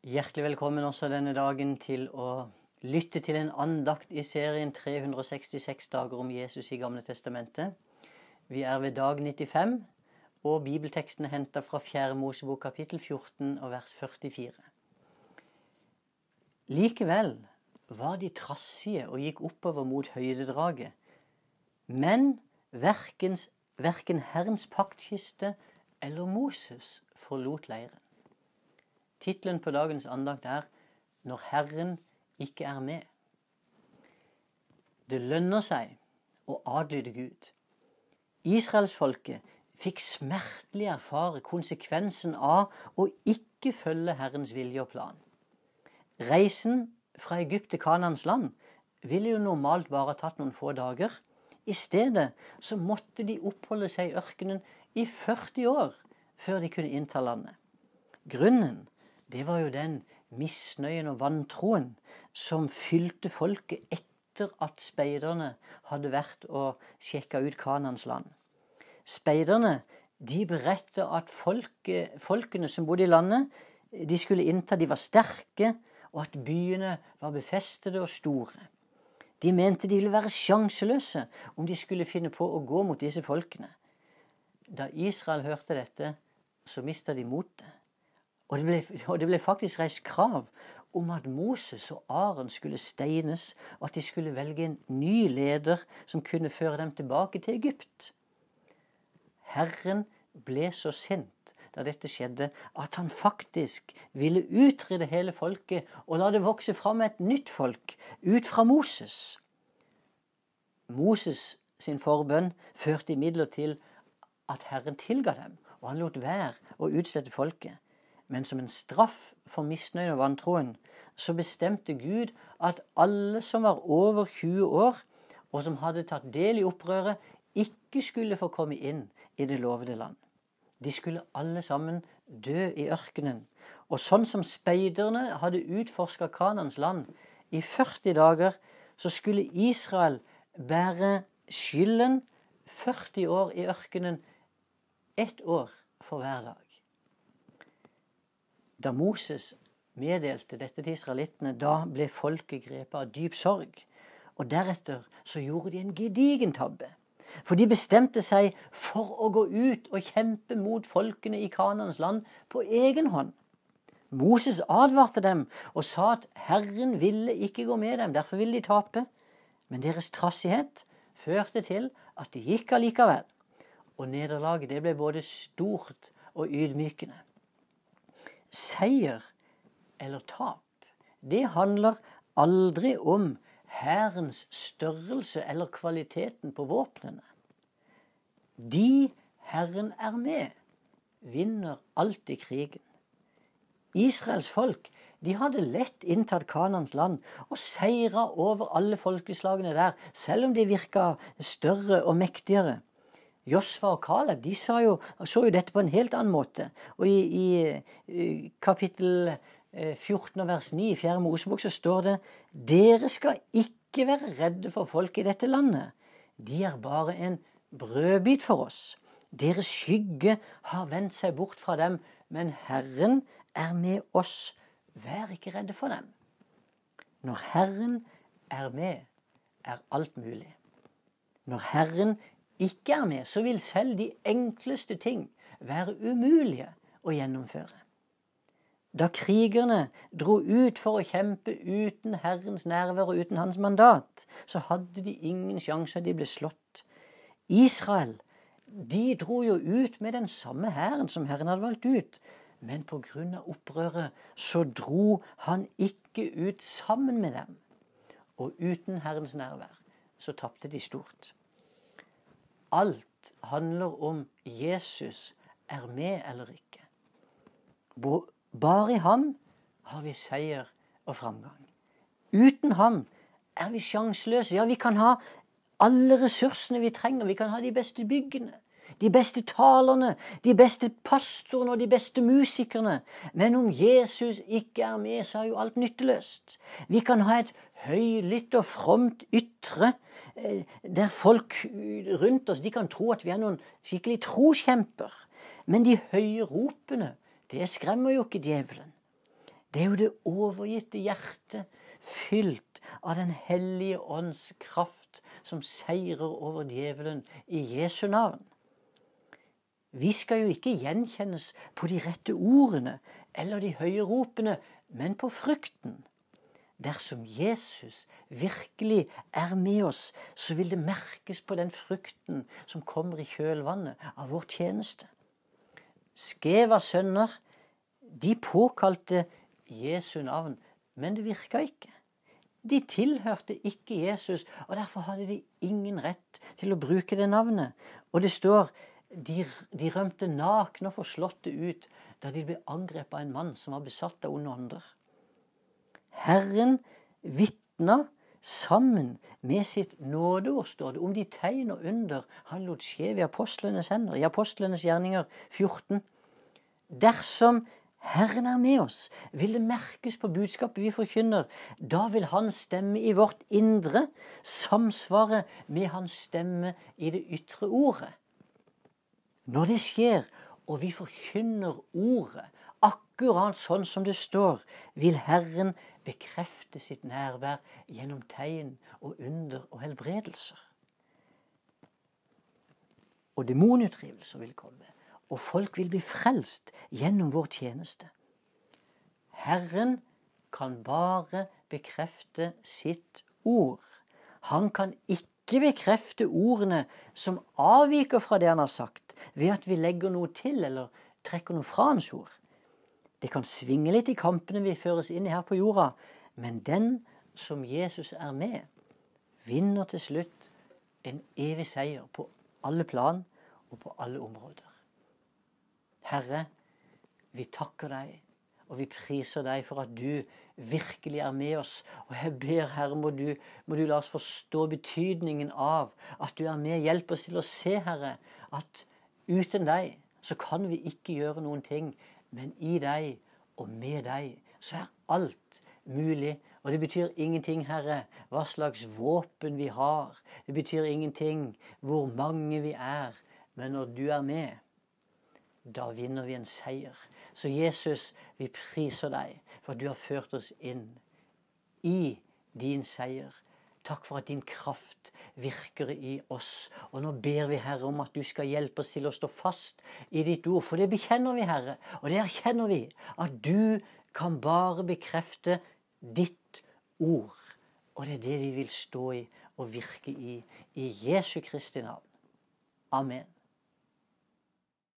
Hjertelig velkommen også denne dagen til å lytte til en andakt i serien 366 dager om Jesus i Gamle Testamentet. Vi er ved dag 95, og bibelteksten er henta fra 4. Mosebok kapittel 14 og vers 44. Likevel var de trassige og gikk oppover mot høydedraget. Men verken, Herrens paktkiste eller Moses forlot leiren. Tittelen på dagens andakt er 'Når Herren ikke er med'. Det lønner seg å adlyde Gud. Israelsfolket fikk smertelig erfare konsekvensen av å ikke følge Herrens vilje og plan. Reisen fra Egypt til Kanans land ville jo normalt bare tatt noen få dager. I stedet så måtte de oppholde seg i ørkenen i 40 år før de kunne innta landet. Grunnen det var jo den misnøyen og vantroen som fylte folket etter at speiderne hadde vært og sjekka ut Kanans land. Speiderne de beretter at folke, folkene som bodde i landet, de skulle innta, de var sterke, og at byene var befestede og store. De mente de ville være sjanseløse om de skulle finne på å gå mot disse folkene. Da Israel hørte dette, så mista de motet. Og det, ble, og det ble faktisk reist krav om at Moses og Aron skulle steines, og at de skulle velge en ny leder som kunne føre dem tilbake til Egypt. Herren ble så sint da dette skjedde, at han faktisk ville utrydde hele folket og la det vokse fram et nytt folk ut fra Moses. Moses sin forbønn førte imidlertid til at Herren tilga dem, og han lot være å utslette folket. Men som en straff for misnøyen og vantroen, så bestemte Gud at alle som var over 20 år, og som hadde tatt del i opprøret, ikke skulle få komme inn i det lovede land. De skulle alle sammen dø i ørkenen. Og sånn som speiderne hadde utforska Kanans land i 40 dager, så skulle Israel bære skylden 40 år i ørkenen, ett år for hver dag. Da Moses meddelte dette til israelittene, da ble folket grepet av dyp sorg. Og deretter så gjorde de en gedigen tabbe. For de bestemte seg for å gå ut og kjempe mot folkene i Kanans land på egen hånd. Moses advarte dem og sa at Herren ville ikke gå med dem, derfor ville de tape. Men deres trassighet førte til at de gikk allikevel. Og nederlaget det ble både stort og ydmykende seier eller tap, det handler aldri om hærens størrelse eller kvaliteten på våpnene. De Herren er med, vinner alltid krigen. Israels folk de hadde lett inntatt Kanans land og seira over alle folkeslagene der, selv om de virka større og mektigere. Josfa og Caleb de jo, så jo dette på en helt annen måte. Og i, i kapittel 14 og vers 9 i 4. Mosebok så står det Dere skal ikke være redde for folk i dette landet. De er bare en brødbit for oss. Deres skygge har vendt seg bort fra dem, men Herren er med oss. Vær ikke redde for dem. Når Herren er med, er alt mulig. Når Herren ikke er med, så vil selv de enkleste ting være umulige å gjennomføre. Da krigerne dro ut for å kjempe uten Herrens nærvær og uten hans mandat, så hadde de ingen sjanse, de ble slått. Israel de dro jo ut med den samme hæren som Herren hadde valgt ut. Men pga. opprøret så dro han ikke ut sammen med dem. Og uten Herrens nærvær så tapte de stort. Alt handler om Jesus er med eller ikke. Bare i ham har vi seier og framgang. Uten ham er vi sjanseløse. Ja, vi kan ha alle ressursene vi trenger. Vi kan ha de beste byggene, de beste talerne, de beste pastorene og de beste musikerne. Men om Jesus ikke er med, så er jo alt nytteløst. Vi kan ha et høylytt og fromt ytre Eh, der folk rundt oss de kan tro at vi er noen skikkelig troskjemper. Men de høye ropene, det skremmer jo ikke djevelen. Det er jo det overgitte hjertet, fylt av Den hellige ånds kraft, som seirer over djevelen i Jesu navn. Vi skal jo ikke gjenkjennes på de rette ordene eller de høye ropene, men på frukten. Dersom Jesus virkelig er med oss, så vil det merkes på den frukten som kommer i kjølvannet av vår tjeneste. Skevas sønner, de påkalte Jesu navn, men det virka ikke. De tilhørte ikke Jesus, og derfor hadde de ingen rett til å bruke det navnet. Og det står de, de rømte nakne og forslåtte ut da de ble angrepet av en mann som var besatt av onde ånder. Herren vitna sammen med sitt nådeord, står det, om de tegn og under han lot skje ved apostlenes hender, i apostlenes gjerninger 14. Dersom Herren er med oss, vil det merkes på budskapet vi forkynner. Da vil Hans stemme i vårt indre samsvare med Hans stemme i det ytre ordet. Når det skjer, og vi forkynner ordet, akkurat sånn som det står, vil Herren bekrefte sitt nærvær gjennom tegn og under og helbredelser. Og demonutdrivelser vil komme, og folk vil bli frelst gjennom vår tjeneste. Herren kan bare bekrefte sitt ord. Han kan ikke bekrefte ordene som avviker fra det han har sagt, ved at vi legger noe til eller trekker noe fra hans ord. Det kan svinge litt i kampene vi føres inn i her på jorda, men den som Jesus er med, vinner til slutt en evig seier på alle plan og på alle områder. Herre, vi takker deg, og vi priser deg for at du virkelig er med oss. Og jeg ber, Herre, må du, må du la oss forstå betydningen av at du er med. Hjelp oss til å se, Herre, at uten deg så kan vi ikke gjøre noen ting. Men i deg og med deg så er alt mulig. Og det betyr ingenting, Herre, hva slags våpen vi har. Det betyr ingenting hvor mange vi er. Men når du er med, da vinner vi en seier. Så Jesus, vi priser deg for at du har ført oss inn i din seier. Takk for at din kraft virker i oss. Og nå ber vi, Herre, om at du skal hjelpe oss til å stå fast i ditt ord. For det bekjenner vi, Herre. Og det erkjenner vi. At du kan bare bekrefte ditt ord. Og det er det vi vil stå i og virke i. I Jesu Kristi navn. Amen.